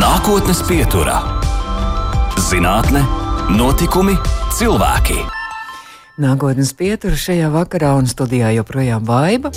Nākotnes pieturā - zinātne, notikumi, cilvēki. Nākotnes pietur šajā vakarā un studijā joprojām vaiba.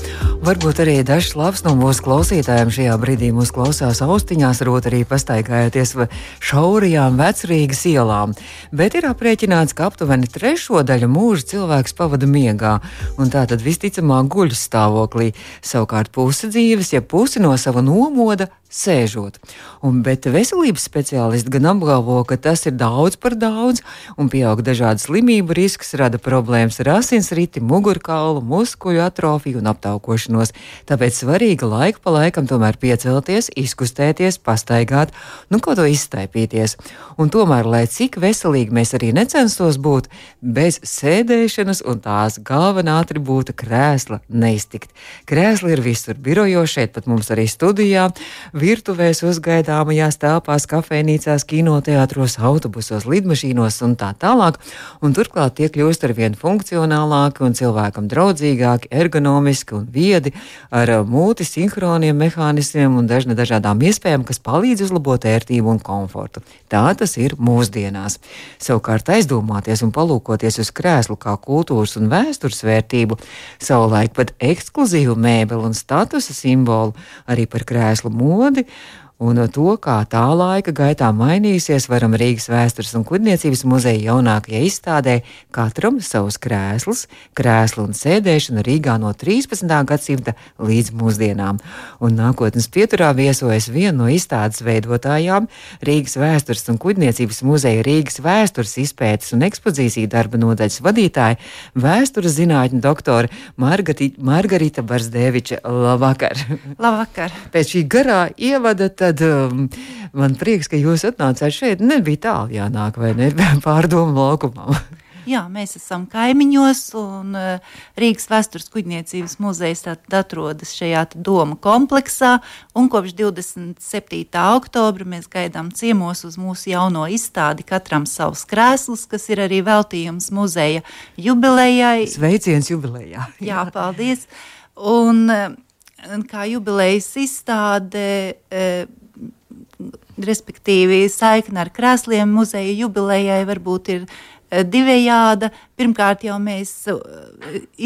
Varbūt arī dažs labs no mūsu klausītājiem šajā brīdī mūs klausās austiņās, rot arī pastaigājoties pa šaurajām vecrīgas ielām. Bet ir aprēķināts, ka aptuveni trešo daļu mūža cilvēks pavada miegā, un tā tad visticamāk guļus stāvoklī. Savukārt pusi dzīves, ja pusi no sava nomoda sēžot. Un, bet veselības speciālisti gan apgalvo, ka tas ir daudz par daudz, un pieaug dažādu slimību risks, rada problēmas ar asinsriti, mugurkaulu, muskuļu atrofiju un aptaukošanos. Tāpēc svarīgi laiku pa laikam tomēr piecelties, izkustēties, pastaigāt, nu ko to izstaipīties. Un tomēr, lai cik veselīgi mēs arī necenstos būt, bez sēdēšanas un tās galvenā atribūta krēsla neiztikt. Krēsli ir visur, birojos šeit pat mums arī studijā virtuvēs, uzgaidāmajās telpās, kafejnīcās, kinoteātros, autobusos, lidmašīnos un tā tālāk. Un turklāt tie kļūst ar vien funkcionālāki un cilvēkam draudzīgāki, ergonomiski un viedi, ar uh, mūti sinhroniem mehānismiem un dažna dažādām iespējām, kas palīdz uzlabot ērtību un komfortu. Tā tas ir mūsdienās. Savukārt aizdomāties un palūkoties uz krēslu kā kultūras un vēstures vērtību, savulaik pat ekskluzīvu mēbeli un statusa simbolu, arī par krēslu modu modi un to, kā tā laika gaitā mainījusies, varam Rīgas vēstures un kuģniecības muzeja jaunākajā izstādē katram savs krēsls, krēslu un sēdēšana Rīgā no 13. gadsimta līdz mūsdienām. Un nākotnes pieturā viesojas viena no izstādes veidotājām - Rīgas vēstures un kuģniecības muzeja Rīgas vēstures izpētes un ekspozīciju darba nodaļas vadītāja, vēstures zinātņu doktore Margarita Barsdeviča. Labvakar! Labvakar! Pēc šī garā ievada tad tad um, man prieks, ka jūs atnācāt šeit. Nebija tālu jānāk, vai ne? Pārdomu laukumam. Jā, mēs esam kaimiņos, un uh, Rīgas vēstures kuģniecības muzejs atrodas šajā doma kompleksā. Kopš 27. oktobra mēs gaidām ciemos uz mūsu jauno izstādi, katram savs krēsls, kas ir arī veltījums muzeja jubilejai. Sveiciens jubilejā! Jā, paldies! Un, kā jubilejas izstāde, respektīvi saikne ar krēsliem muzeja jubilejai varbūt ir e, divējāda. Pirmkārt, jau mēs e,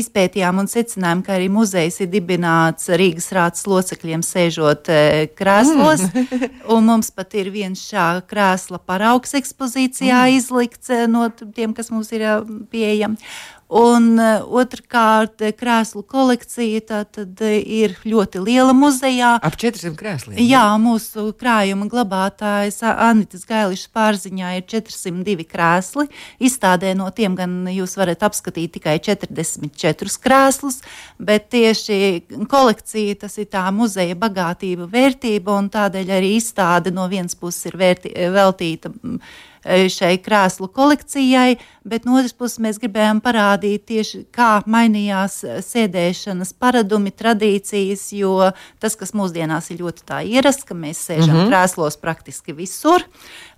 izpētījām un secinājām, ka arī muzejs ir dibināts Rīgas rātas locekļiem, sēžot e, krēslos. Mm. mums pat ir viens šā krēsla paraugs ekspozīcijā mm. izlikts no tiem, kas mums ir pieejami. Un uh, otrkārt, krēslu kolekcija tātad, ir ļoti liela muzejā. Ap 400 krēsliem. Jā, mūsu krājuma glabātājs Anitas Gailišas pārziņā ir 402 krēsli. Izstādē no tiem gan jūs varat apskatīt tikai 44 krēslus, bet tieši kolekcija tas ir tā muzeja bagātība, vērtība, un tādēļ arī izstāde no vienas puses ir vērtī, veltīta Eh, šai krēslu kolekcijai, bet no otras puses mēs gribējām parādīt tieši, kā mainījās eh, sēdēšanas paradumi, tradīcijas, jo tas, kas mūsdienās ir ļoti ierasts, ka mēs sēžam mm -hmm. krēslos praktiski visur,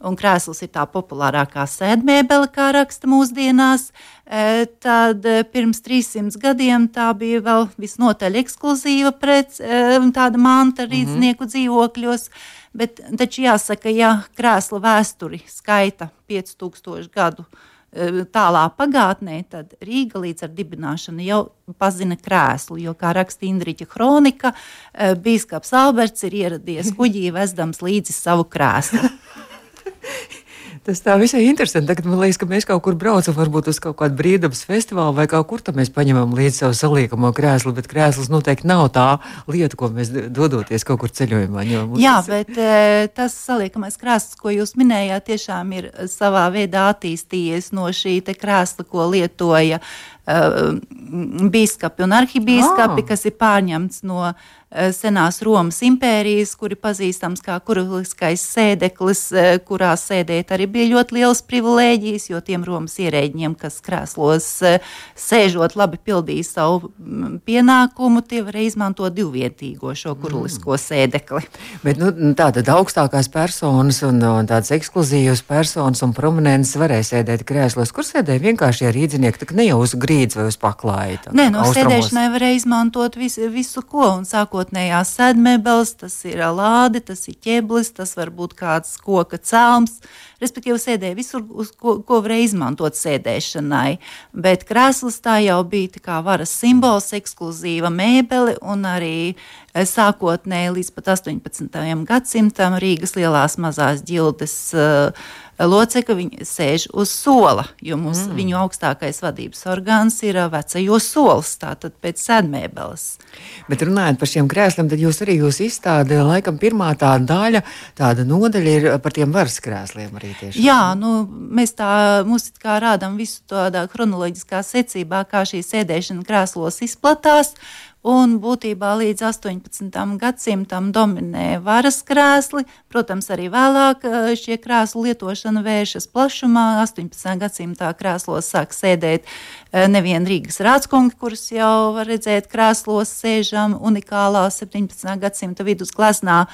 un krēsls ir tā populārākā sēdmēbele, kā raksta mūsdienās, eh, tad pirms 300 gadiem tā bija vēl visnotaļ ekskluzīva pret tāda manta mhm. rīznieku mm -hmm. dzīvokļos. Bet taču jāsaka, ja krēsla vēsturi skaita 5000 gadu e, tālā pagātnē, tad Rīga līdz ar dibināšanu jau pazina krēslu. Jo, kā raksta Indriča kronika, e, Bīskaps Alberts ir ieradies kuģī vesdams līdzi savu krēslu. Tas tā visai interesanti. Tagad man liekas, ka mēs kaut kur braucam, varbūt uz kaut kādu brīvdabas festivālu vai kaut kur tam mēs paņemam līdzi savu saliekamo krēslu, bet krēsls noteikti nav tā lieta, ko mēs dodoties kaut kur ceļojumā. Jā, tas... bet e, tas saliekamais krēsls, ko jūs minējāt, tiešām ir savā veidā attīstījies no šī krēsla, ko lietoja biskupi un arhibīskapi, oh. kas ir pārņemts no uh, senās Romas impērijas, kuri pazīstams kā kurliskais sēdeklis, eh, kurā sēdēt arī bija ļoti liels privilēģijas, jo tiem Romas ierēģiem, kas krēslos sēžot, labi pildīja savu mm, pienākumu, tie varēja izmantot divvietīgo šo kurlisko mm. sēdekli. Bet nu, tātad augstākās personas un, un tādas ekskluzīvas personas un prominences varēja sēdēt krēslos, kur sēdēja vienkārši rīdzinieki, tā ne jau uz grīdas vai uz paklāja. Nē, no austrumos. sēdēšanai varēja izmantot visu, visu ko un sākot sākotnējās sēdmēbeles, tas ir lāde, tas ir ķēblis, tas var būt kāds koka cēlums. Respektīvi, sēdēja visur, uz ko, ko varēja izmantot sēdēšanai. Bet krēsls tā jau bija kā varas simbols, ekskluzīva mēbele un arī eh, sākotnēji līdz pat 18. gadsimtam Rīgas lielās mazās ģildes uh, locekļi viņi sēž uz sola, jo mums, mm. viņu augstākais vadības orgāns ir vecajos solis, tātad pēc sēdmēbeles. Bet runājot par šiem krēsliem, tad jūs arī jūs izstāde, laikam pirmā tā daļa, tāda nodaļa ir par tiem varas krēsliem arī tieši. Jā, nu, mēs tā, mums it kā rādam visu tādā chronoloģiskā secībā, kā šī sēdēšana krēslos izplatās. Un būtībā līdz 18. gadsimtam dominē varas krēsli. Protams, arī vēlāk eh, šie krēslu lietošana vēršas plašumā. 18. gadsimtā krēslos sāk sēdēt eh, nevien Rīgas rādskungi, kurus jau var redzēt krēslos sēžam unikālā 17. gadsimta vidus gleznā,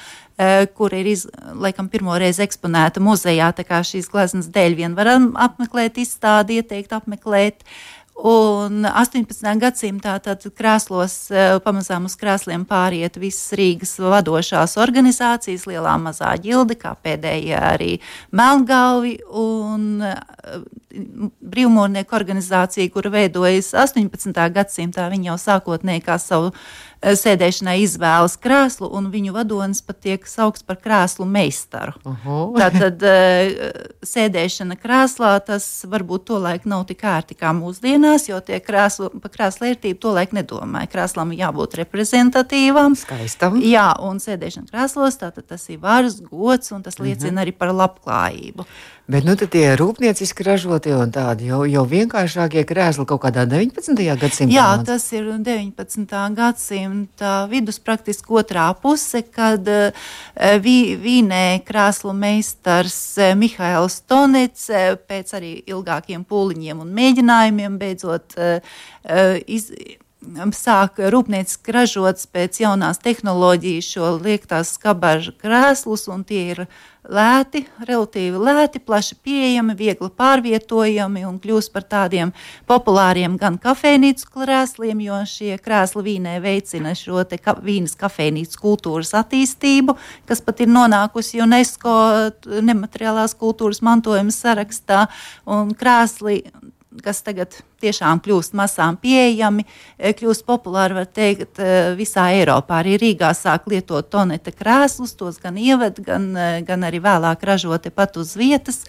eh, kur ir iz, laikam pirmo reizi eksponēta muzejā. Tā kā šīs gleznas dēļ vien varam apmeklēt izstādi, ieteikt apmeklēt. Uh, Un 18. gadsimtā tad krēslos eh, pamazām uz krēsliem pāriet visas Rīgas vadošās organizācijas, lielā mazā ģilde, kā pēdējie arī Melngalvi un eh, brīvmūrnieku organizācija, kura veidojas 18. gadsimtā. Viņi jau sākotnēji kā savu sēdēšanai izvēlas krēslu, un viņu vadonis pat tiek saukts par krēslu meistaru. Uh -huh. Tātad eh, sēdēšana krēslā tas varbūt tolaik nav tik ērti kā mūsdienās, jo tie krēslu, pa krēsla vērtību tolaik nedomāja. Krēslam jābūt reprezentatīvam. Skaistam. Jā, un sēdēšana krēslos, tas ir varas gods, un tas liecina uh mhm. -huh. arī par labklājību. Bet nu, tie rūpnieciski ražotie un tādi jau, jau vienkāršākie krēsli kaut kādā 19. gadsimtā. Jā, tas ir 19. gadsimta vidus, praktiski otrā puse, kad uh, Vīnē krēslu meistars uh, Mihails Tonets uh, pēc arī ilgākiem pūliņiem un mēģinājumiem beidzot iz, sāk rūpnieciski ražot pēc jaunās tehnoloģijas šo liektās skabažu krēslus, un tie ir lēti, relatīvi lēti, plaši pieejami, viegli pārvietojami un kļūst par tādiem populāriem gan kafejnīcu krēsliem, jo šie krēsli vīnē veicina šo ka, vīnas kafejnīcu kultūras attīstību, kas pat ir nonākusi UNESCO nemateriālās kultūras mantojuma sarakstā, krēsli kas tagad tiešām kļūst masām pieejami, eh, kļūst populāri, var teikt, eh, visā Eiropā. Arī Rīgā sāk lietot toneta krēslus, tos gan ieved, gan, eh, gan arī vēlāk ražoti pat uz vietas.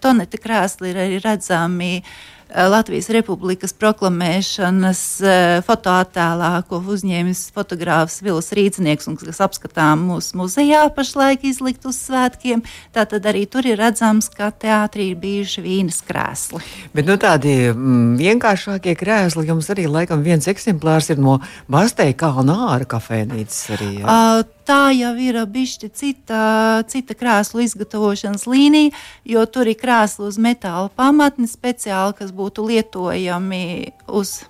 Toneta krēsli ir arī redzami Eh, Latvijas Republikas proklamēšanas eh, fotoattēlā, ko uzņēmis fotogrāfs Vils Rīdznieks un kas apskatām mūsu muzejā pašlaik izlikt uz svētkiem. Tātad arī tur ir redzams, ka teātrī ir bijuši vīnas krēsli. Bet nu, tādi mm, vienkāršākie krēsli jums arī laikam viens eksemplārs ir no Basteja kalna āra kafejnīcas arī. Ja? Uh, tā jau ir bijusi cita, cita krēslu izgatavošanas līnija, jo tur ir krēsli uz metāla pamatni speciāli, kas būtu lietojami uz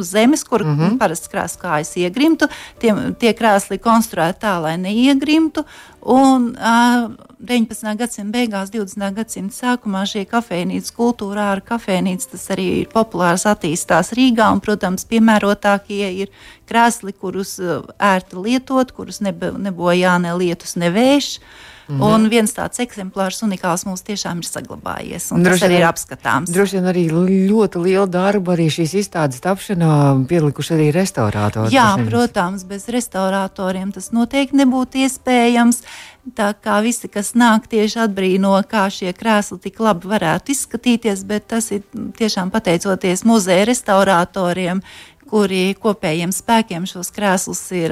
zemes, kur mm -hmm. parasti krāsas kājas iegrimtu. Tie, tie krēsli konstruēti tā, lai neiegrimtu. Un uh, 19. gadsimta beigās, 20. gadsimta sākumā šie kafejnīcas kultūra ar kafejnīcu tas arī ir populārs attīstās Rīgā. Un, protams, piemērotākie ir krēsli, kurus ērti lietot, kurus nebojā ne lietus, ne vējš. Uh, Mm -hmm. Un viens tāds eksemplārs unikāls mums tiešām ir saglabājies. Tas arī ir apskatāms. Droši vien arī ļoti liela darba arī šīs izstādes tapšanā pielikuši arī restaurātori. Jā, protams, bez restauratoriem tas noteikti nebūtu iespējams. Tā kā visi, kas nāk, tieši atbrīno, kā šie krēsli tik labi varētu izskatīties, bet tas ir tiešām pateicoties muzeja restauratoriem, kuri kopējiem spēkiem šos krēslus ir.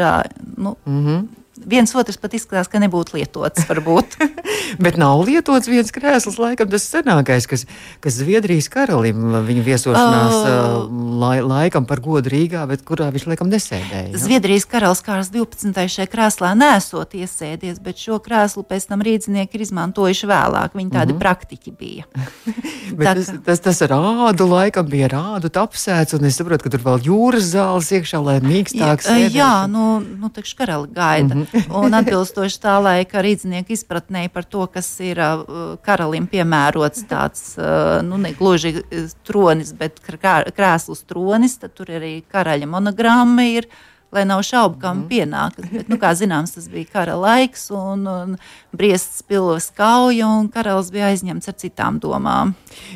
Nu, mm -hmm viens otrs pat izskatās, ka nebūtu lietots. Bet nav lietots viens krēsls, laikam tas senākais, kas, kas Zviedrijas karalim viņa viesošanās oh. lai, laikam par godu Rīgā, bet kurā viņš laikam nesēdēja. Ja? Zviedrijas karalis Kārs 12. šajā krēslā nesot iesēdies, bet šo krēslu pēc tam rīdzinieki ir izmantojuši vēlāk. Viņi tādi mm -hmm. praktiķi bija. bet Tā, tas, tas, tas rādu laikam bija rādu tapsēts, un es saprotu, ka tur vēl jūras zāles iekšā, lai mīkstāk sēdētu. Jā, nu, nu taču karali gaida. Mm -hmm un atbilstoši tā laika rīznieku izpratnē par to, kas ir uh, karalim piemērots tāds, uh, nu, ne gluži tronis, bet krēslus tronis, tad tur arī karaļa monogramma ir lai nav šaubu, kam mm. pienākas. Bet, nu, kā zināms, tas bija kara laiks, un, un briestas pilos kauja, un karalis bija aizņemts ar citām domām.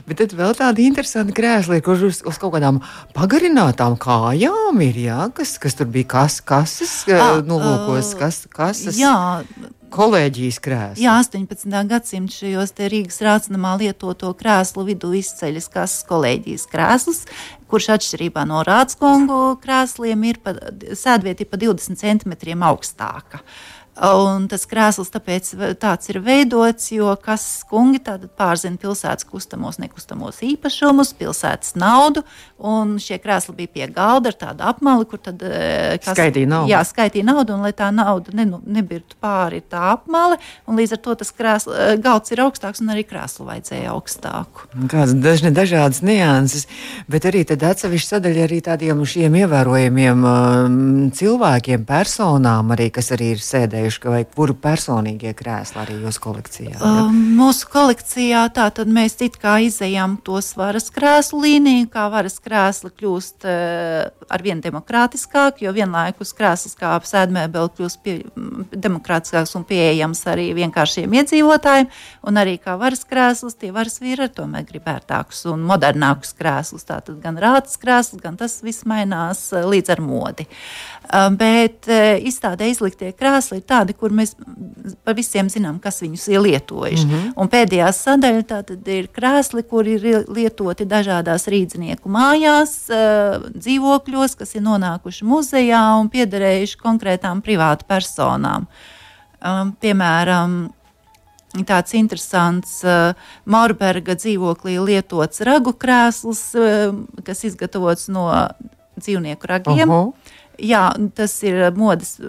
Bet tad vēl tāda interesanta krēsla, kurš uz, uz kaut kādām pagarinātām kājām ir, jā, kas, kas tur bija kas, kases, ah, nu, lūkos, kas, kases. Jā, kolēģijas krēslu. Jā, 18. gadsimta šajos Rīgas rācinamā lietoto krēslu vidū izceļas kas kolēģijas krēsls, kurš atšķirībā no rādskongu krēsliem ir pa, sēdvieti pa 20 centimetriem augstāka. Uh, Un tas krēsls tāpēc tāds ir veidots, jo kas kungi pārzina pilsētas kustamos, nekustamos īpašumus, pilsētas naudu. Un šie krēsli bija pie galda ar tādu apmali, kur tad e, kas, skaitīja naudu. Jā, skaitīja naudu, un lai tā nauda ne, nebirtu pāri tā apmali, un līdz ar to tas krēsl, e, galds ir augstāks, un arī krēslu vajadzēja augstāku. Kādas dažne, dažādas nianses, bet arī tad atsevišķa sadaļa arī tādiem šiem ievērojamiem um, cilvēkiem, personām, arī, kas arī ir sēdējuši dzirdējuši, vai kuru personīgie krēsli arī jūsu kolekcijā? Ja? Um, mūsu kolekcijā tātad mēs it kā izējām tos varas krēslu līniju, kā varas krēsli kļūst uh, arvien demokrātiskāk, jo vienlaikus krēsls kā sēdmēbeli kļūst pie, demokrātiskāks un pieejams arī vienkāršiem iedzīvotājiem, un arī kā varas krēsls, tie varas vīri ar tomēr gribētākus un modernākus krēslus. Tātad gan rātas krēsls, gan tas viss mainās uh, līdz ar modi. Uh, bet uh, izstādē izliktie krēsli ir tādi, kur mēs par visiem zinām, kas viņus ir lietojuši. Mm -hmm. Un pēdējā sadaļa ir krēsli, kur ir lietoti dažādās rīznieku mājās, dzīvokļos, kas ir nonākuši muzejā un piederējuši konkrētām privātu personām. Um, piemēram, Tāds interesants uh, Morberga dzīvoklī lietots ragu krēsls, uh, kas izgatavots no dzīvnieku ragiem. Uh -huh. Jā, tas ir modes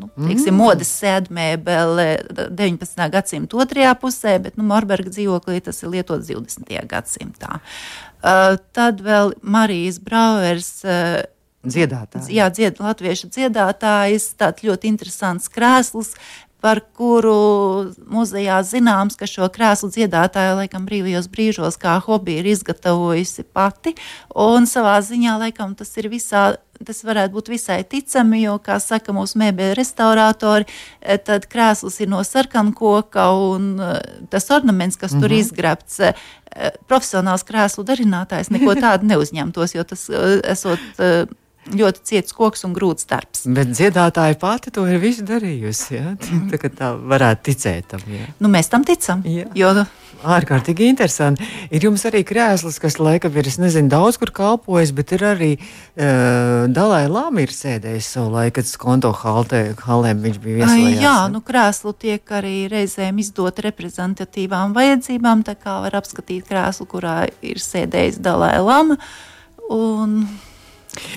nu, teiksim, mm. modes sēdmēbele 19. gadsimta otrajā pusē, bet nu, Morberga dzīvoklī tas ir lietots 20. gadsimtā. Uh, tad vēl Marijas Brauers. Uh, Dziedātājs. Jā, dzied, latviešu dziedātājs. Tāds ļoti interesants krēsls, par kuru muzejā zināms, ka šo krēslu dziedātāja laikam brīvajos brīžos kā hobiju ir izgatavojusi pati. Un savā ziņā laikam tas ir visā. Tas varētu būt visai ticami, jo, kā saka mūsu mēbeļu restauratori, eh, tad krēsls ir no sarkana koka un eh, tas ornaments, kas mm -hmm. tur mhm. izgrabts, eh, profesionāls krēslu darinātājs neko tādu neuzņemtos, jo tas esot ļoti ciets koks un grūts darbs. Bet dziedātāja pati to ir visu darījusi. Ja? Tā, tā varētu ticēt tam. Ja? Nu, mēs tam ticam. Ja. Jo... Ārkārtīgi interesanti. Ir jums arī krēsls, kas laikam ir, es nezinu, daudz kur kalpojis, bet ir arī uh, Dalai Lama ir sēdējis savu laiku, kad skonto haltē, halēm viņš bija viesojās. Jā, nu krēslu tiek arī reizēm izdot reprezentatīvām vajadzībām, tā kā var apskatīt krēslu, kurā ir sēdējis Dalai Lama. Un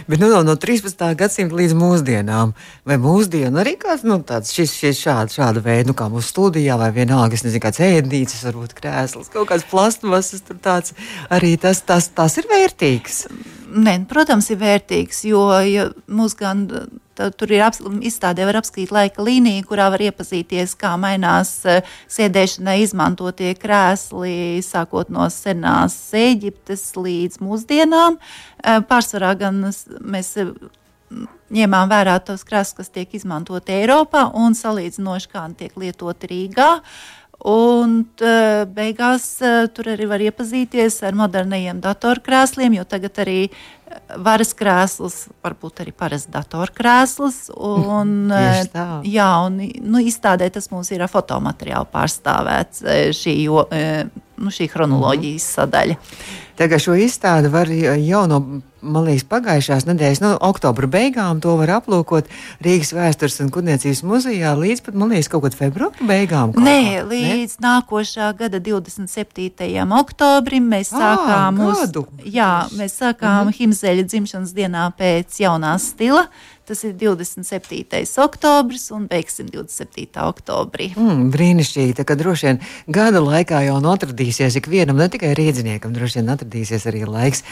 Bet nu, no 13. gadsimta līdz mūsdienām, vai mūsdienu arī kāds nu, tāds šis, šis šāda, šāda veida, nu, kā mūsu studijā, vai vienalga, es nezinu, kāds ēdnīcas, varbūt krēsls, kaut kāds plastmasas, tur tāds arī tas, tas, tas ir vērtīgs. Nē, protams, ir vērtīgs, jo ja mūs gan Tur ir izstādē, var apskatīt laika līniju, kurā var iepazīties, kā mainās e, sēdēšanai izmantotie krēsli, sākot no senās Eģiptes līdz mūsdienām. E, pārsvarā gan mēs e, ņēmām vērā tos krēslus, kas tiek izmantoti Eiropā un salīdzinoši kā tiek lietoti Rīgā. Un beigās tur arī var iepazīties ar moderniem datorkrēsliem, jo tagad arī varas krēsls, varbūt arī parasts datorkrēsls. Un, jā, un nu, izstādē tas mums ir fotomateriāli pārstāvēts šī, jo, nu, šī chronoloģijas sadaļa. Tagad šo izstādi var jau no man liekas, pagājušās nedēļas, no oktobra beigām to var aplūkot Rīgas vēstures un kuģniecības muzejā līdz pat, man liekas, kaut kad februāra beigām. Nē, līdz ne? nākošā gada 27. oktobrim mēs sākām mūsu, jā, mēs sākām -hmm. Himzeļa dzimšanas dienā pēc jaunās stila. Tas ir 27. oktobris un beigsim 27. oktobrī. Mm, brīnišķīgi. Kā droši vien gada laikā jau atradīsies ikvienam, ne tikai rīzniekam, droši vien atradīsies arī laiks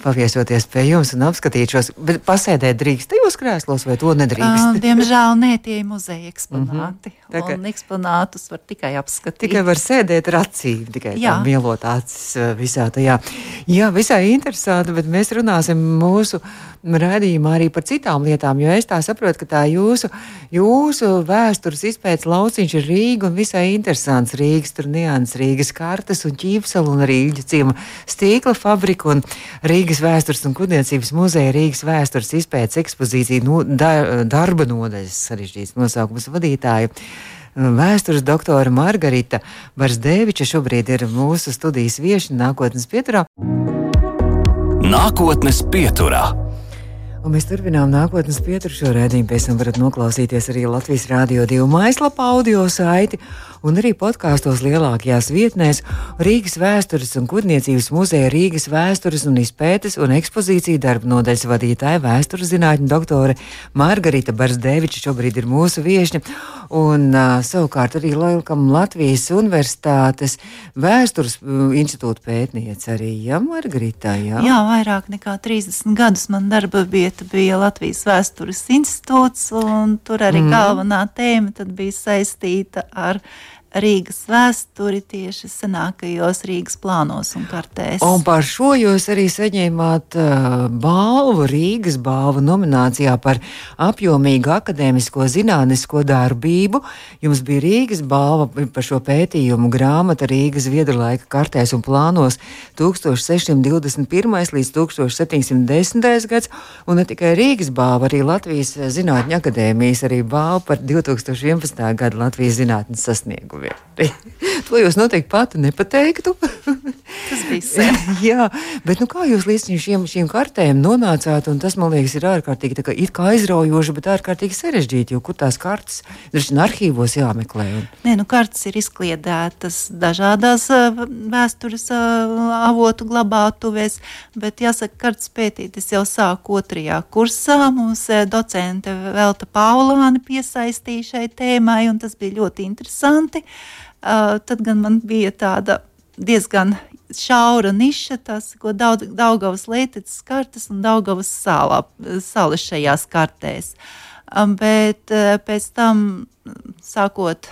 paviesoties pie jums un apskatīt šos. Bet pasēdēt drīkst tajos krēslos, vai to nedrīkst? Uh, diemžēl nē, tie ir muzeja eksponāti. Mm -hmm. Un eksponātus var tikai apskatīt. Tikai var sēdēt ar acīm, tikai mielot acis visā tajā. Jā, visai interesanti, bet mēs runāsim mūsu redzījumā arī par citām lietām, jo es tā saprotu, ka tā jūsu, jūsu vēstures izpētes lauciņš ir Rīga un visai interesants. Rīgas tur nians, Rīgas kartes un ķīpsela un arī Ilģa ciema stīkla fabrika un Rīgas vēstures un kuģniecības muzeja Rīgas vēstures izpētes ekspozīcija no, da, darba nodaļas sarežģīts nosaukums vadītāja. Vēstures doktora Margarita Barsdeviča šobrīd ir mūsu studijas viešņa nākotnes pieturā. Nākotnes pieturā. Un mēs turpinām nākotnes pieturu šo redzējumu. Pēc tam varat noklausīties arī Latvijas Rādio 2 mājaslapā, audio saiti un arī podkāstos lielākajās vietnēs Rīgas vēstures un kuģniecības muzeja Rīgas vēstures un izpētes un ekspozīciju darba nodaļas vadītāja vēstures zinātņu doktore Margarita Barsdeviča šobrīd ir mūsu viešņa. Un uh, savukārt arī Lielkam Latvijas Universitātes vēstures institūta pētniece arī, ja, Margarita? Jā? jā, vairāk nekā 30 gadus man darba vieta bija Latvijas vēstures institūts, un tur arī mm. galvenā tēma bija saistīta ar Rīgas vēsturi tieši senākajos Rīgas plānos un kartēs. Un par šo jūs arī saņēmāt balvu Rīgas balvu nominācijā par apjomīgu akadēmisko zinātnisko darbību. Jums bija Rīgas balva par šo pētījumu grāmata Rīgas viedrlaika kartēs un plānos 1621. līdz 1710. gads, un ne tikai Rīgas balva, arī Latvijas Zinātņu akadēmijas arī balva par 2011. gada Latvijas zinātnes sasniegumu vērti. to jūs noteikti pati nepateiktu. tas bija sen. Jā, bet nu, kā jūs līdz šiem, šīm kartēm nonācāt? Tas man liekas, ir ārkārtīgi kā, kā aizraujoši, bet ārkārtīgi sarežģīti. Kur tās kartes ir arhīvos jāmeklē? Un... Nē, nu, kartes ir izkliedētas dažādās vēstures avotu glabātuvēs, bet jāsaka, kartes pētīt es jau sāku otrajā kursā. Mums docente Velta Paulāni piesaistīja šai tēmai, un tas bija ļoti interesanti. Uh, tad gan man bija tāda diezgan šaura niša, tas, ko Daugavas leiteces kartes un Daugavas sālā, sala šajās kartēs. Bet uh, pēc tam, sākot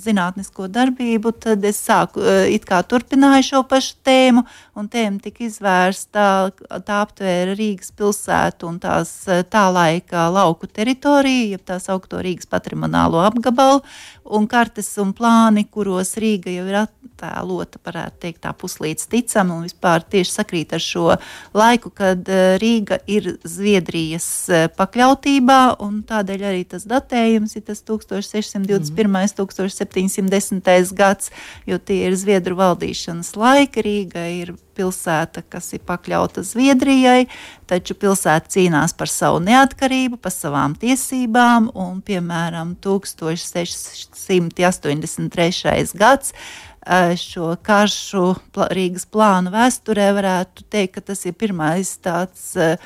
zinātnisko darbību, tad es sāku it kā turpināju šo pašu tēmu, un tēma tika izvērsta, tā aptvēra Rīgas pilsētu un tās tā laika lauku teritoriju, jeb tās augto Rīgas patrimoniālo apgabalu, un kartes un plāni, kuros Rīga jau ir attēlota, varētu teikt, tā puslīdz ticama un vispār tieši sakrīt ar šo laiku, kad eh, Rīga ir Zviedrijas eh, pakļautībā, un tādēļ arī tas datējums ir tas 1621. Mm. 1710. gads, jo tie ir Zviedru valdīšanas laika. Rīga ir pilsēta, kas ir pakļauta Zviedrijai, taču pilsēta cīnās par savu neatkarību, par savām tiesībām, un, piemēram, 1683. gads šo karšu Rīgas plānu vēsturē varētu teikt, ka tas ir pirmais tāds uh,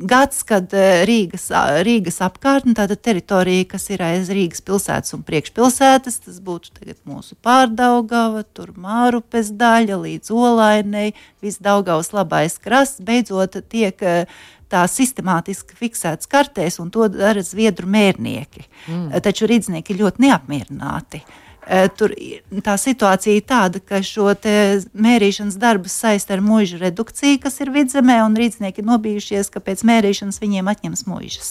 gads, kad eh, Rīgas, Rīgas apkārtne, tāda teritorija, kas ir aiz Rīgas pilsētas un priekšpilsētas, tas būtu mūsu pārdaugava, tur Mārupes daļa līdz Olainei, viss Daugavas labais krasts, beidzot tiek eh, tā sistemātiski fiksēts kartēs, un to dara zviedru mērnieki. Mm. Taču rīdznieki ir ļoti neapmierināti. Uh, tur tā situācija ir tāda, ka šo mērīšanas darbus saista ar mūža redukciju, kas ir vidzemē, un rīznieki nobijušies, ka pēc mērīšanas viņiem atņems mūžas.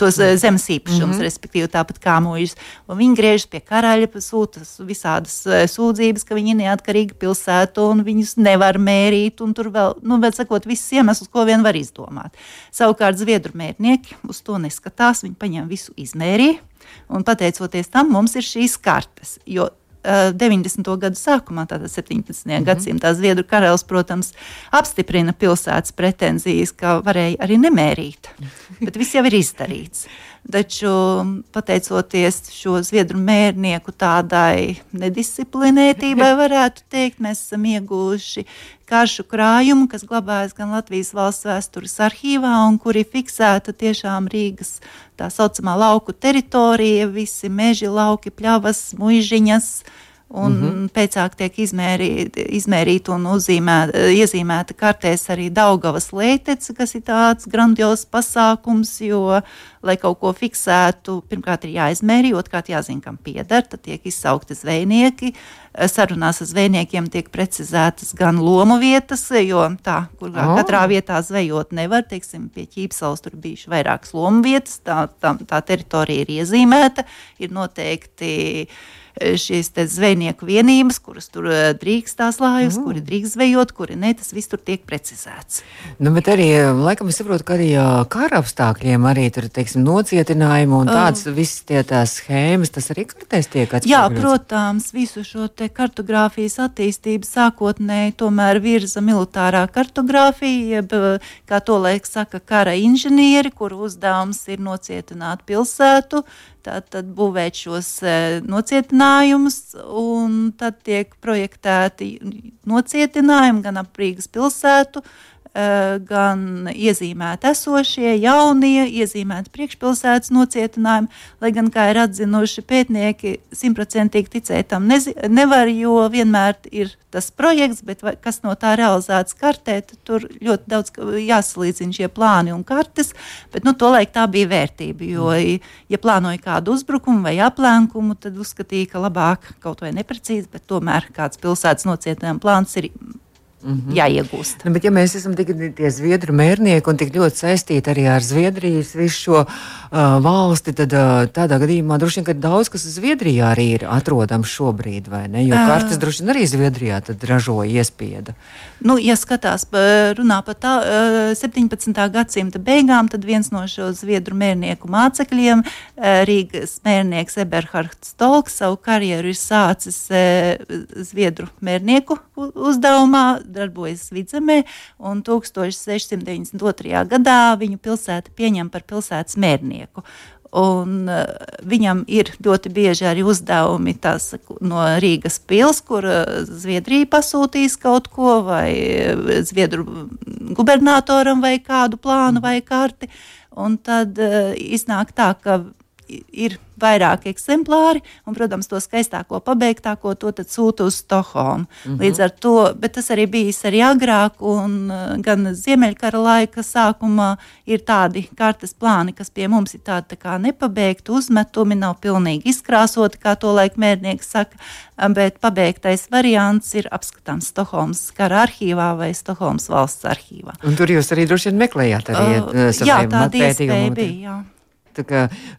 Tos mm. zemes īpašumus, mm -hmm. respektīvi tāpat kā mūžas. Un viņi griežas pie karaļa, sūta visādas eh, sūdzības, ka viņi ir neatkarīga pilsēta un viņus nevar mērīt, un tur vēl, nu, vēl sakot, visas iemesls, ko vien var izdomāt. Savukārt zviedru mērnieki uz to neskatās, viņi paņem visu izmērījumu Un pateicoties tam, mums ir šīs kartes. Jo 90. gadu sākumā, tātad 17. Mm -hmm. gadsimtā, Zviedru karalis, protams, apstiprina pilsētas pretenzijas, ka varēja arī nemērīt, bet viss jau ir izdarīts. Taču, pateicoties šo zviedru mērnieku tādai nedisciplinētībai, varētu teikt, mēs esam ieguvuši karšu krājumu, kas glabājas gan Latvijas valsts vēstures arhīvā, un kur ir fiksēta tiešām Rīgas tā saucamā lauku teritorija, visi meži, lauki, pļavas, muižiņas. Un mm -hmm. pēc tam tiek izmērīta izmērīt un uzzīmēta, iezīmēta kartēs arī Daugavas leitece, kas ir tāds grandios pasākums, jo lai kaut ko fiksētu, pirmkārt ir jāizmērī, otrkārt jāzina, kam pieder, tad tiek izsaukti zvejnieki. Sarunās ar zvejniekiem tiek precizētas gan lomu vietas, jo tā, kur oh. katrā vietā zvejot nevar, teiksim, pie ķīpsalas tur bijuši vairākas lomu vietas, tā, tā, tā teritorija ir iezīmēta, ir noteikti šīs zvejnieku vienības, kuras tur eh, drīkst tās lājus, mm. kuri drīkst zvejot, kuri ne, tas viss tur tiek precizēts. Nu, bet arī, laikam, es saprotu, ka arī kara apstākļiem arī tur, teiksim, nocietinājumi un tāds uh, viss tie tās schēmas, tas arī kartēs tiek atspoguļots. Jā, protams, visu šo te kartogrāfijas attīstību sākotnēji tomēr virza militārā kartogrāfija, jeb, kā to laik saka, kara inženieri, kuru uzdevums ir nocietināt pilsētu, tātad būvēt šos e, nocietinājumus, un tad tiek projektēti nocietinājumi gan ap Rīgas pilsētu, Eh, gan iezīmēti esošie, jaunie, iezīmēti priekšpilsētas nocietinājumi, lai gan, kā ir atzinuši pētnieki, simtprocentīgi ticēt tam nevar, jo vienmēr ir tas projekts, bet vai, kas no tā realizēts kartē, tur ļoti daudz jāsalīdzina šie plāni un kartes, bet nu, tolaik tā bija vērtība, jo, ja plānoja kādu uzbrukumu vai aplēkumu, tad uzskatīja, ka labāk kaut vai neprecīzi, bet tomēr kāds pilsētas nocietinājuma plāns ir Mm -hmm. jāiegūst. Nu, bet, ja mēs esam tik tie zviedru mērnieki un tik ļoti saistīti arī ar Zviedrijas visu šo uh, valsti, tad uh, tādā gadījumā droši vien, ka daudz kas Zviedrijā arī ir atrodams šobrīd, vai ne? Jo uh, kartes droši vien arī Zviedrijā ražoja iespiedu. Nu, ja skatās, runā par tā, 17. gadsimta beigām, tad viens no šo zviedru mērnieku mācekļiem, Rīgas mērnieks Eberhards Stolks, savu karjeru ir sācis zviedru mērnieku uzdevumā darbojas vidzemē, un 1692. gadā viņu pilsēta pieņem par pilsētas mērnieku. Un, uh, viņam ir ļoti bieži arī uzdevumi tās, no Rīgas pilsētas, kur uh, Zviedrija pasūtīs kaut ko, vai uh, Zviedru gubernatoram vai kādu plānu vai karti. Un tad uh, iznāk tā, ka ir vairāk eksemplāri, un, protams, to skaistāko, pabeigtāko to sūta uz Stokholmu. Mm -hmm. Līdz ar to, bet tas arī bijis arī agrāk, un uh, gan Ziemeļkara laika sākumā ir tādi kartes plāni, kas pie mums ir tādi tā kā nepabeigti uzmetumi, nav pilnīgi izkrāsoti, kā to laika mērnieks saka, bet pabeigtais variants ir apskatāms Stokholmas kara arhīvā vai Stokholmas valsts arhīvā. Un tur jūs arī droši vien meklējāt arī uh, jā, tāda iespēja bija. Jā.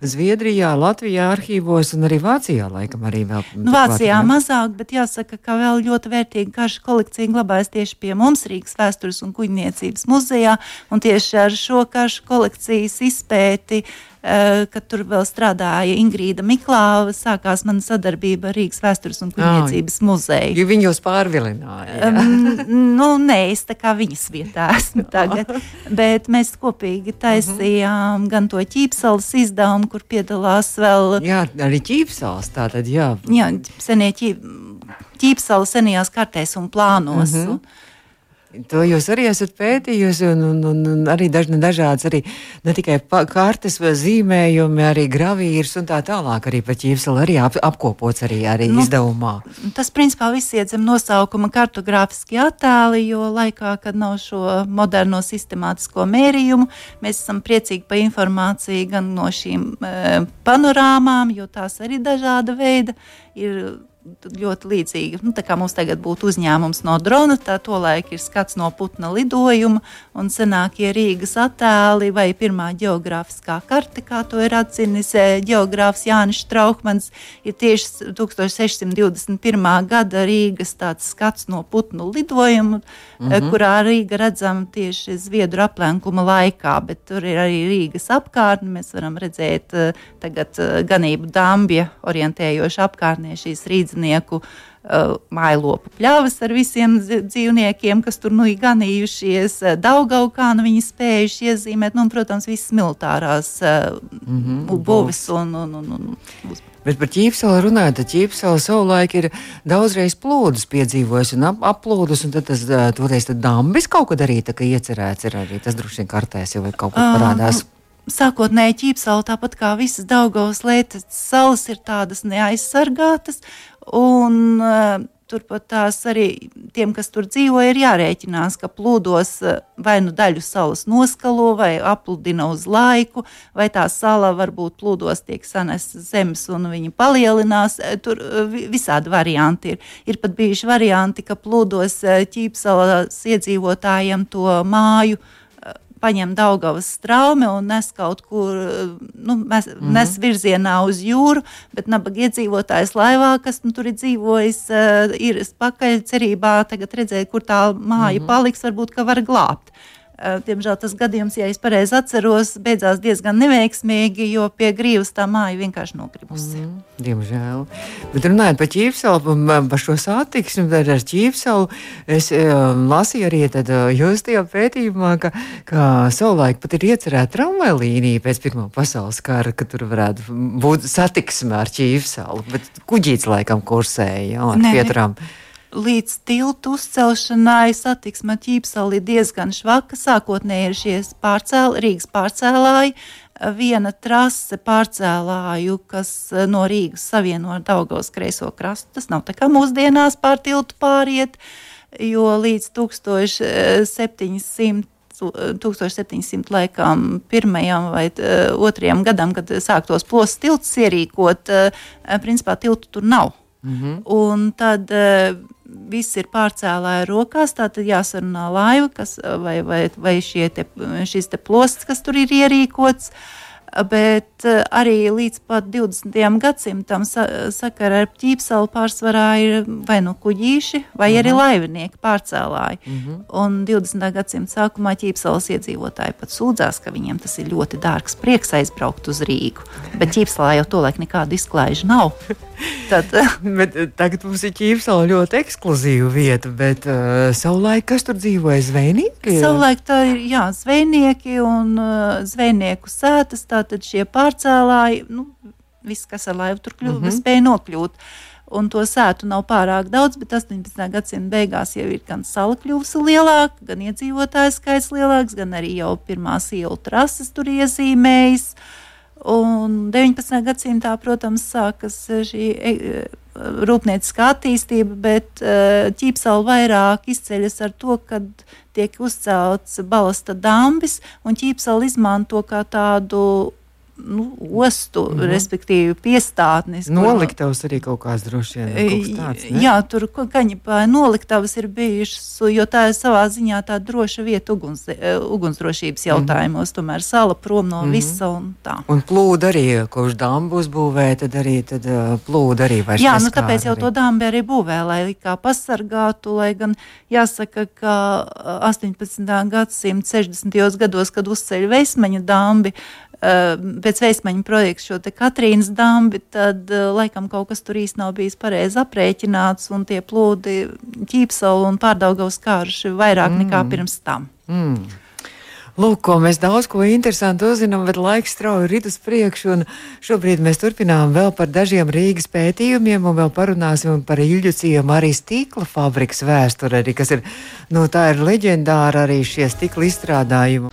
Zviedrijā, Latvijā arhīvos un arī Vācijā laikam arī vēl. Nu, Vācijā vēl. mazāk, bet jāsaka, ka vēl ļoti vērtīga karša kolekcija glabājas tieši pie mums Rīgas vēstures un kuģniecības muzejā, un tieši ar šo karšu kolekcijas izpēti uh, kad tur vēl strādāja Ingrīda Miklāva, sākās mana sadarbība ar Rīgas vēstures un kuģniecības oh, muzeju. Jo viņi jūs pārvilināja. Um, nu, nē, es tā kā viņas vietā esmu tagad, bet mēs kopīgi taisījām gan to ķīpsalas izdevumu, kur piedalās vēl. Jā, arī ķīpsalas tātad, jā. Jā, senie ķīp, ķīpsalas senajās kartēs un plānos. Mm -hmm. To jūs arī esat pētījusi, un, un, un, un arī daž, dažādas, arī ne tikai kartes, zīmējumi, arī gravīrs un tā tālāk. Arī pat ķīpseli arī ap, apkopots arī, arī nu, izdevumā. Tas principā viss iet zem nosaukuma kartogrāfiski attēli, jo laikā, kad nav šo moderno sistemātisko mērījumu, mēs esam priecīgi par informāciju gan no šīm e, panorāmām, jo tās arī dažāda veida ir ļoti līdzīga. Nu, tā kā mums tagad būtu uzņēmums no drona, tā tolaik ir skats no putna lidojuma un senākie Rīgas attēli vai pirmā geogrāfiskā karte, kā to ir atzinis eh, geogrāfs Jānis Straukmans, ir tieši 1621. gada Rīgas tāds skats no putnu lidojuma, mm -hmm. kurā Rīga redzama tieši Zviedru aplenkuma laikā, bet tur ir arī Rīgas apkārtne. Mēs varam redzēt eh, tagad ganību dambja orientējoši apkārtnē šīs Rīgas līdznieku uh, mājlopu pļavas ar visiem dzīvniekiem, kas tur nu ir ganījušies, uh, Daugaukā nu viņi spējuši iezīmēt, nu, un, protams, visas militārās uh, mm -hmm, būvis un, un, un, un, un Bet par ķīpseli runājot, tad ķīpseli savulaik ir daudzreiz plūdus piedzīvojis un ap, aplūdus, un tad tas toreiz dambis kaut kad arī tā kā iecerēts ir arī tas droši vien kartēs jau kaut kur parādās. Uh, Sākotnēji ķīpsala, tāpat kā visas Daugavas lietas, salas ir tādas neaizsargātas, un uh, turpat tās arī tiem, kas tur dzīvo, ir jārēķinās, ka plūdos eh, vai nu daļu salas noskalo, vai apludina uz laiku, vai tā sala varbūt plūdos tiek sanesta zemes un viņa palielinās. Eh, tur visādi varianti ir. Ir pat bijuši varianti, ka plūdos ķīpsalas iedzīvotājiem to māju paņem Daugavas straumi un nes kaut kur, nu, mes, mm -hmm. nes virzienā uz jūru, bet nabaga iedzīvotājs laivā, kas nu, tur ir dzīvojis, uh, ir pakaļ cerībā tagad redzēt, kur tā māja mm -hmm. paliks, varbūt, ka var glābt. Eh, diemžēl tas gadījums, ja es pareizi atceros, beidzās diezgan neveiksmīgi, jo pie grīvas tā māja vienkārši nogribusi. Mm, diemžēl. Bet runājot par ķīpsalu, par šo satiksmi ar ķīpsalu, es um, lasīju arī tad, uh, jūs tajā pētījumā, ka, ka savulaik pat ir iecerēta tramvaja līnija pēc Pirmā pasaules kara, ka tur varētu būt satiksme ar ķīpsalu, bet kuģīts laikam kursēja ar pieturām. Ne līdz tiltu uzcelšanai satiksme ķīpsali ir diezgan švaka. Sākotnēji ir šie pārcēl, Rīgas pārcēlāji, viena trase pārcēlāju, kas eh, no Rīgas savieno ar Daugavas kreiso krastu. Tas nav tā kā mūsdienās pār tiltu pāriet, jo līdz 1700 1700 laikam, pirmajam vai otrajam gadam, kad sāktos plosas tilts ierīkot, eh, principā tiltu tur nav. Mm -hmm. Un tad viss ir pārcēlāja rokās. Tā tad jāsarunā laiva kas, vai, vai, vai te, šis te plosts, kas tur ir ierīkots. Uh, bet eh, arī līdz pat 20. gadsimtam sakara ar ķīpsalu pārsvarā ir vai nu kuģīši, vai uh -huh. arī mhm. laivinieki pārcēlāji. Uh mhm. -huh. Un 20. gadsimta sākumā ķīpsalas iedzīvotāji pat sūdzās, ka viņiem tas ir ļoti dārgs prieks aizbraukt uz Rīgu. Bet ķīpsalā jau tolaik nekādu izklaižu nav. Tad, bet, eh, tagad mums ir ķīpsala ļoti ekskluzīva vieta, bet uh, savulaik kas tur dzīvoja zvejnieki? Savulaik tā ir, jā, zvejnieki un uh, zvejnieku sētas. Tā tātad šie pārcēlāji, nu, viss, kas ar laivu tur kļuva, mm -hmm. spēja nokļūt. Un to sētu nav pārāk daudz, bet 18. gadsimta beigās jau ir gan sala kļuvusi lielāka, gan iedzīvotāju skaits lielāks, gan arī jau pirmās ielu trases tur iezīmējas. Un 19. gadsimtā, protams, sākas šī e, rūpnieciskā attīstība, bet e, ķīpsala vairāk izceļas ar to, ka tiek uzcelts balasta dambis, un ķīpsala izmanto kā tādu nu, ostu, mm -hmm. respektīvi piestātnis. Noliktavas arī kaut kāds droši vien tāds. Ne? Jā, tur kaņepā noliktavas ir bijušas, jo tā ir savā ziņā tā droša vieta uguns, e, ugunsdrošības mhm. jautājumos, mm -hmm. tomēr sala prom no mm -hmm. visa un tā. Un plūda arī, kurš dambu uzbūvē, tad arī tad, uh, plūda arī vairs Jā, nu tāpēc arī. jau to dambu arī būvē, lai kā pasargātu, lai gan jāsaka, ka 18. gadsimta 60. gados, kad uzceļ veismaņa dambi, Eh, pēc veismaņa projekta šo Katrīnas dambi, tad eh, laikam kaut kas tur īsti nav bijis pareizi aprēķināts, un tie plūdi ķīpsalu un pārdaugavas kārši vairāk mm. nekā pirms tam. Mm. Lūk, ko mēs daudz ko interesantu uzzinām, bet laiks strauji rit uz priekšu. Šobrīd mēs turpinām vēl par dažiem Rīgas pētījumiem, un vēl parunāsim par Ilģu ciemu arī stikla fabrikas vēsturi, arī, kas ir, nu, tā ir leģendāra arī šie stikla izstrādājumi.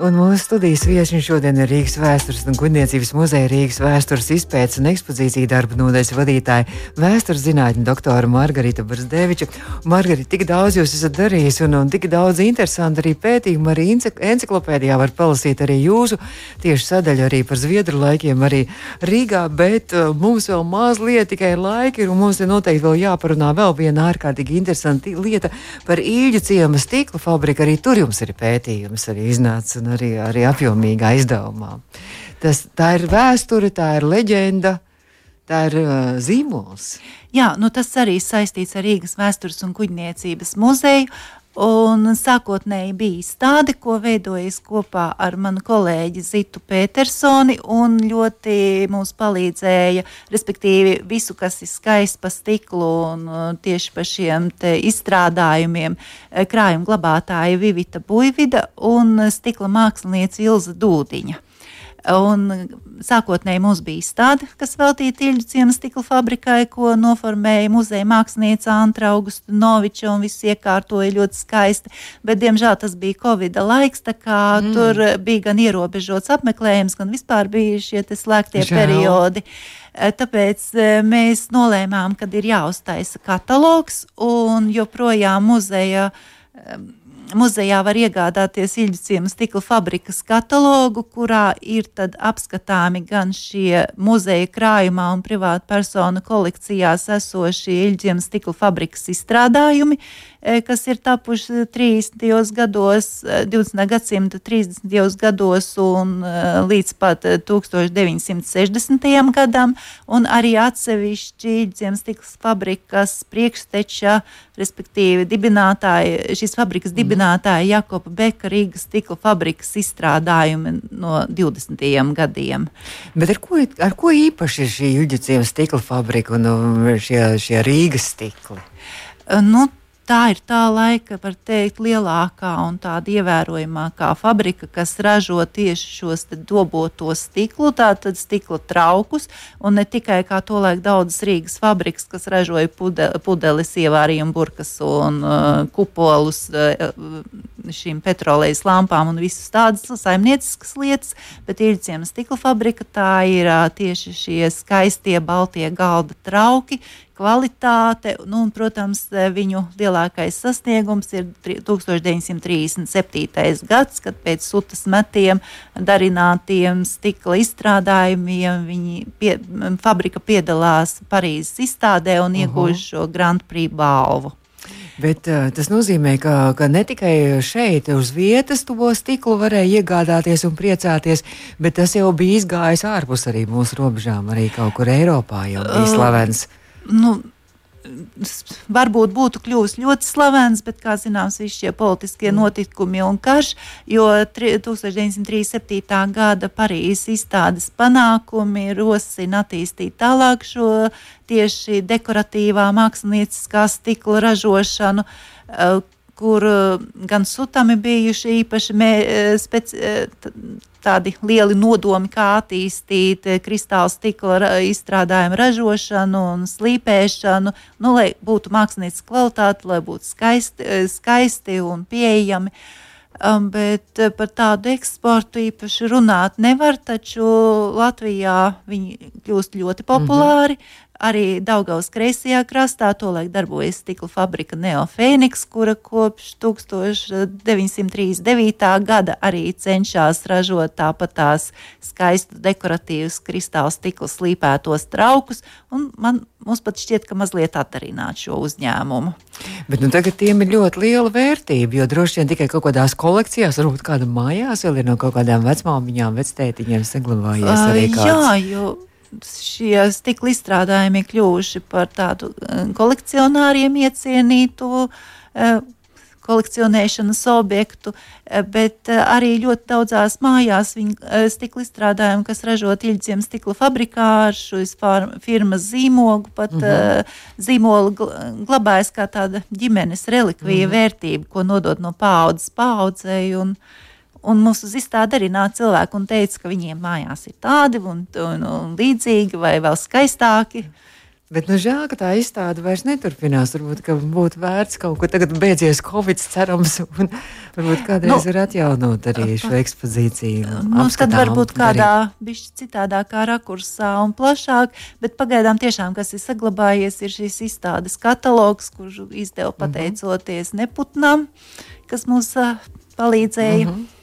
Un mūsu studijas viesi šodien ir Rīgas vēstures un kuģniecības muzeja Rīgas vēstures izpētes un ekspozīcija darba nodaļas vadītāja vēstures zinātņu doktora Margarita Brasdeviča. Margarita, tik daudz jūs esat darījis un, un tik daudz interesantu arī pētījumu, arī enciklopēdijā var palasīt arī jūsu tieši sadaļu arī par Zviedru laikiem arī Rīgā, bet uh, mums vēl mazliet tikai laika ir un mums ir noteikti vēl jāparunā vēl viena ārkārtīgi interesanta lieta par īļu ciema stikla fabriku. Arī tur jums ir pētījums arī iznācis un arī, arī apjomīgā izdevumā. Tas, tā ir vēsture, tā ir leģenda. Tā ir uh, zīmols. Jā, nu tas arī saistīts ar Rīgas vēstures un kuģniecības muzeju. Un sākotnēji bija izstāde, ko veidojis kopā ar manu kolēģi Zitu Petersoni, un ļoti mums palīdzēja, respektīvi, visu, kas ir skaists pa stiklu un uh, tieši pa šiem izstrādājumiem, eh, krājuma glabātāja Vivita Buivida un stikla mākslinieca Ilza Dūdiņa. Un sākotnēji mums bija izstāde, kas veltīta Ilģu ciemas stikla fabrikai, ko noformēja muzeja mākslinieca Antra Augusta Noviča un viss iekārtoja ļoti skaisti. Bet, diemžēl, tas bija Covid laiks, tā kā mm. tur bija gan ierobežots apmeklējums, gan vispār bija šie slēgtie Žēl. periodi. Tāpēc mēs nolēmām, ka ir jāuztaisa katalogs un joprojām muzeja Muzejā var iegādāties Ilģu ciemas stikla fabrikas katalogu, kurā ir apskatāmi gan šie muzeja krājumā un privātu personu kolekcijās esošie Ilģu ciemas stikla fabrikas izstrādājumi, E, kas ir tapuši 30. gados, 20. E, gadsimta 30. gados un e, līdz pat 1960. gadam, un arī atsevišķi dziemas stikls fabrikas priekšteča, respektīvi dibinātāji, šīs fabrikas mhm. Dibinātāja Jakoba Beka Rīgas stikla fabrikas izstrādājumi no 20. gadiem. Bet ar ko, ar ko īpaši ir šī Juģa stikla fabrika un šie, šie Rīgas stikli? Nu, tā ir tā laika, var teikt, lielākā un tāda ievērojamākā fabrika, kas ražo tieši šos doboto stiklu, tātad stikla traukus, un ne tikai kā to laik daudzas Rīgas fabrikas, kas ražoja pude, pudeles, ievārījumu burkas un uh, kupolus uh, šīm petrolejas lampām un visas tādas saimnieciskas lietas, bet Irģiena stikla fabrika tā ir uh, tieši šie skaistie baltie galda trauki, kvalitāte. Nu, un, protams, viņu lielākais sasniegums ir 1937. gads, kad pēc sutas metiem, darinātiem stikla izstrādājumiem viņi pie, fabrika piedalās Parīzes izstādē un iegūst šo Grand Prix balvu. Bet uh, tas nozīmē, ka, ka ne tikai šeit, uz vietas, to stiklu varēja iegādāties un priecāties, bet tas jau bija izgājis ārpus arī mūsu robežām, arī kaut kur Eiropā jau bija slavens. Uh, nu, varbūt būtu kļuvis ļoti slavens, bet, kā zināms, visi šie politiskie mm. notikumi un karš, jo 1937. gada Parīzes izstādes panākumi rosina attīstīt tālāk šo tieši dekoratīvā mākslinieckā stikla ražošanu, eh, kur eh, gan sutami bijuši īpaši mē, eh, speci, tādi lieli nodomi, kā attīstīt eh, kristāla stikla izstrādājumu ražošanu un slīpēšanu, nu, lai būtu mākslinieca kvalitāte, lai būtu skaisti, eh, skaisti un pieejami. Um, bet eh, par tādu eksportu īpaši runāt nevar, taču Latvijā viņi kļūst ļoti populāri. Mm -hmm. Arī Daugaus kreisajā krastā tolaik darbojas stikla fabrika Neofēniks, kura kopš 1939. gada arī cenšas ražot tāpat tās skaistus dekoratīvus kristāla stikla slīpētos traukus, un man mums pat šķiet, ka mazliet atdarināt šo uzņēmumu. Bet nu, tagad tiem ir ļoti liela vērtība, jo droši vien tikai kaut kādās kolekcijās, varbūt kāda mājās vēl ir no kaut kādām vecmāmiņām, vectētiņiem saglabājies arī kāds. Jā, jo šie stikla izstrādājumi ir kļuvuši par tādu eh, kolekcionāriem iecienītu eh, kolekcionēšanas objektu, eh, bet arī ļoti daudzās mājās viņa stikla izstrādājumi, kas ražot Iļģiem stikla fabrikā ar šīs firmas zīmogu, pat mm -hmm. zīmola glabājas kā tāda ģimenes relikvija mm -hmm. vērtība, ko nodot no paudzes paudzei. Un, Un mums uz izstādi arī nāca cilvēki un teica, ka viņiem mājās ir tādi un, un, un līdzīgi vai vēl skaistāki. Bet nu, žēl, ka tā izstāde vairs neturpinās. Varbūt būtu vērts kaut ko tagad beidzies Covid, cerams, un varbūt kādreiz nu, ir atjaunot arī šo ekspozīciju. Nu, tad varbūt kādā bišķi citādākā rakursā un plašāk, bet pagaidām tiešām, kas ir saglabājies, ir šīs izstādes katalogs, kurš izdeva mhm. pateicoties uh -huh. neputnam, kas mums uh, palīdzēja. Uh mhm. -huh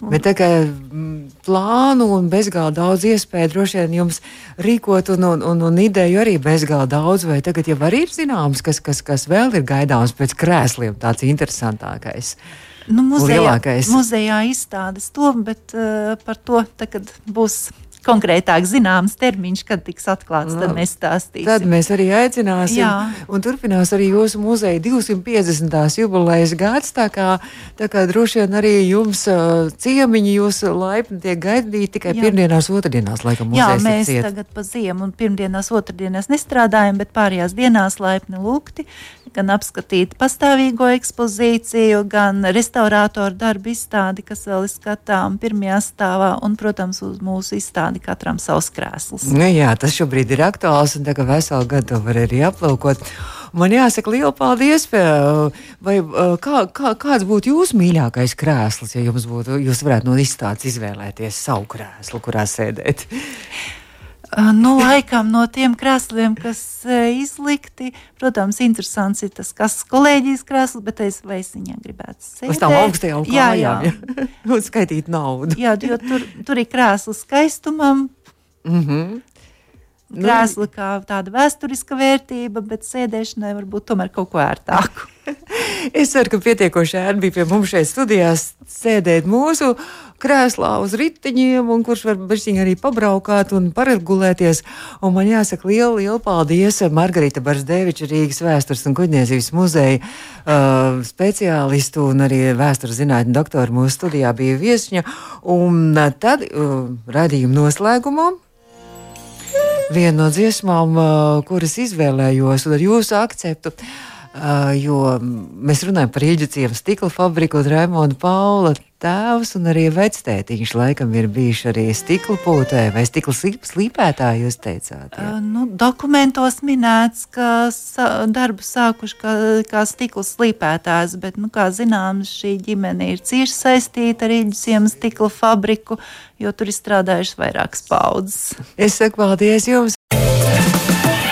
Bet tā kā mm, plānu un bezgalīgi daudz iespēju droši vien jums rīkot, un, un, un, un ideju arī bezgalīgi daudz, vai tagad jau arī ir zināms, kas, kas, kas vēl ir gaidāms pēc krēsliem, tāds interesantākais. Nu, muzejā, muzejā izstādes to, bet uh, par to tagad būs konkrētāk zināms termiņš, kad tiks atklāts, tad mēs stāstīsim. Tad mēs arī aicināsim. Jā. Un turpinās arī jūsu muzeja 250. jubilejas gads, tā kā, tā kā droši vien arī jums uh, ciemiņi jūs laipni tiek gaidīti tikai Jā. pirmdienās, otrdienās, laikam Jā, mēs tagad pa ziemu un pirmdienās, otrdienās nestrādājam, bet pārējās dienās laipni lūgti gan apskatīt pastāvīgo ekspozīciju, gan restaurātoru darbu izstādi, kas vēl ir skatām pirmajā stāvā, un, protams, uz mūsu izstādi katram savs krēsls. Nu, jā, tas šobrīd ir aktuāls, un tagad veselu gadu to var arī aplūkot. Man jāsaka, liela paldies. Vai, kā, kā, kāds būtu jūsu mīļākais krēsls, ja jums būtu, jūs varētu no izstādes izvēlēties savu krēslu, kurā sēdēt? Nu, laikam no tiem krēsliem, kas izlikti, protams, interesants ir tas, kas kolēģijas krēsls, bet es veisiņā gribētu sēdēt. Uz tām augstajām kājām, jā, jā. un skaitīt naudu. jā, jo tur, tur ir krēsls skaistumam. Mm -hmm. Krēsla kā tāda vēsturiska vērtība, bet sēdēšanai varbūt tomēr kaut ko ērtāku. Es ceru, ka pietiekoši ērti bija pie mums šeit studijās sēdēt mūsu krēslā uz riteņiem, un kurš var bežķiņi arī pabraukāt un paregulēties. Un man jāsaka liela, liela paldies Margarita Barsdeviča Rīgas vēstures un kuģniecības muzeja uh, speciālistu un arī vēstures zinātņu doktoru mūsu studijā bija viesņa. Un uh, tad uh, radījuma noslēgumā viena no dziesmām, kuras izvēlējos, ar jūsu akceptu. Uh, jo mēs runājam par Rīgas stikla fabriku, un Raimonda Paula tēvs un arī vectētiņš laikam ir bijuši arī stikla pūtē vai stikla slīpētāji, jūs teicāt? Jā? Uh, nu, dokumentos minēts, ka sa darbu sākuši kā, kā stikla slīpētājs, bet, nu, kā zināms, šī ģimene ir cieši saistīta ar Rīgas stikla fabriku, jo tur ir strādājušas vairākas paudzes. Es saku paldies jums!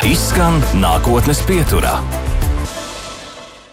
Izskan nākotnes pieturā.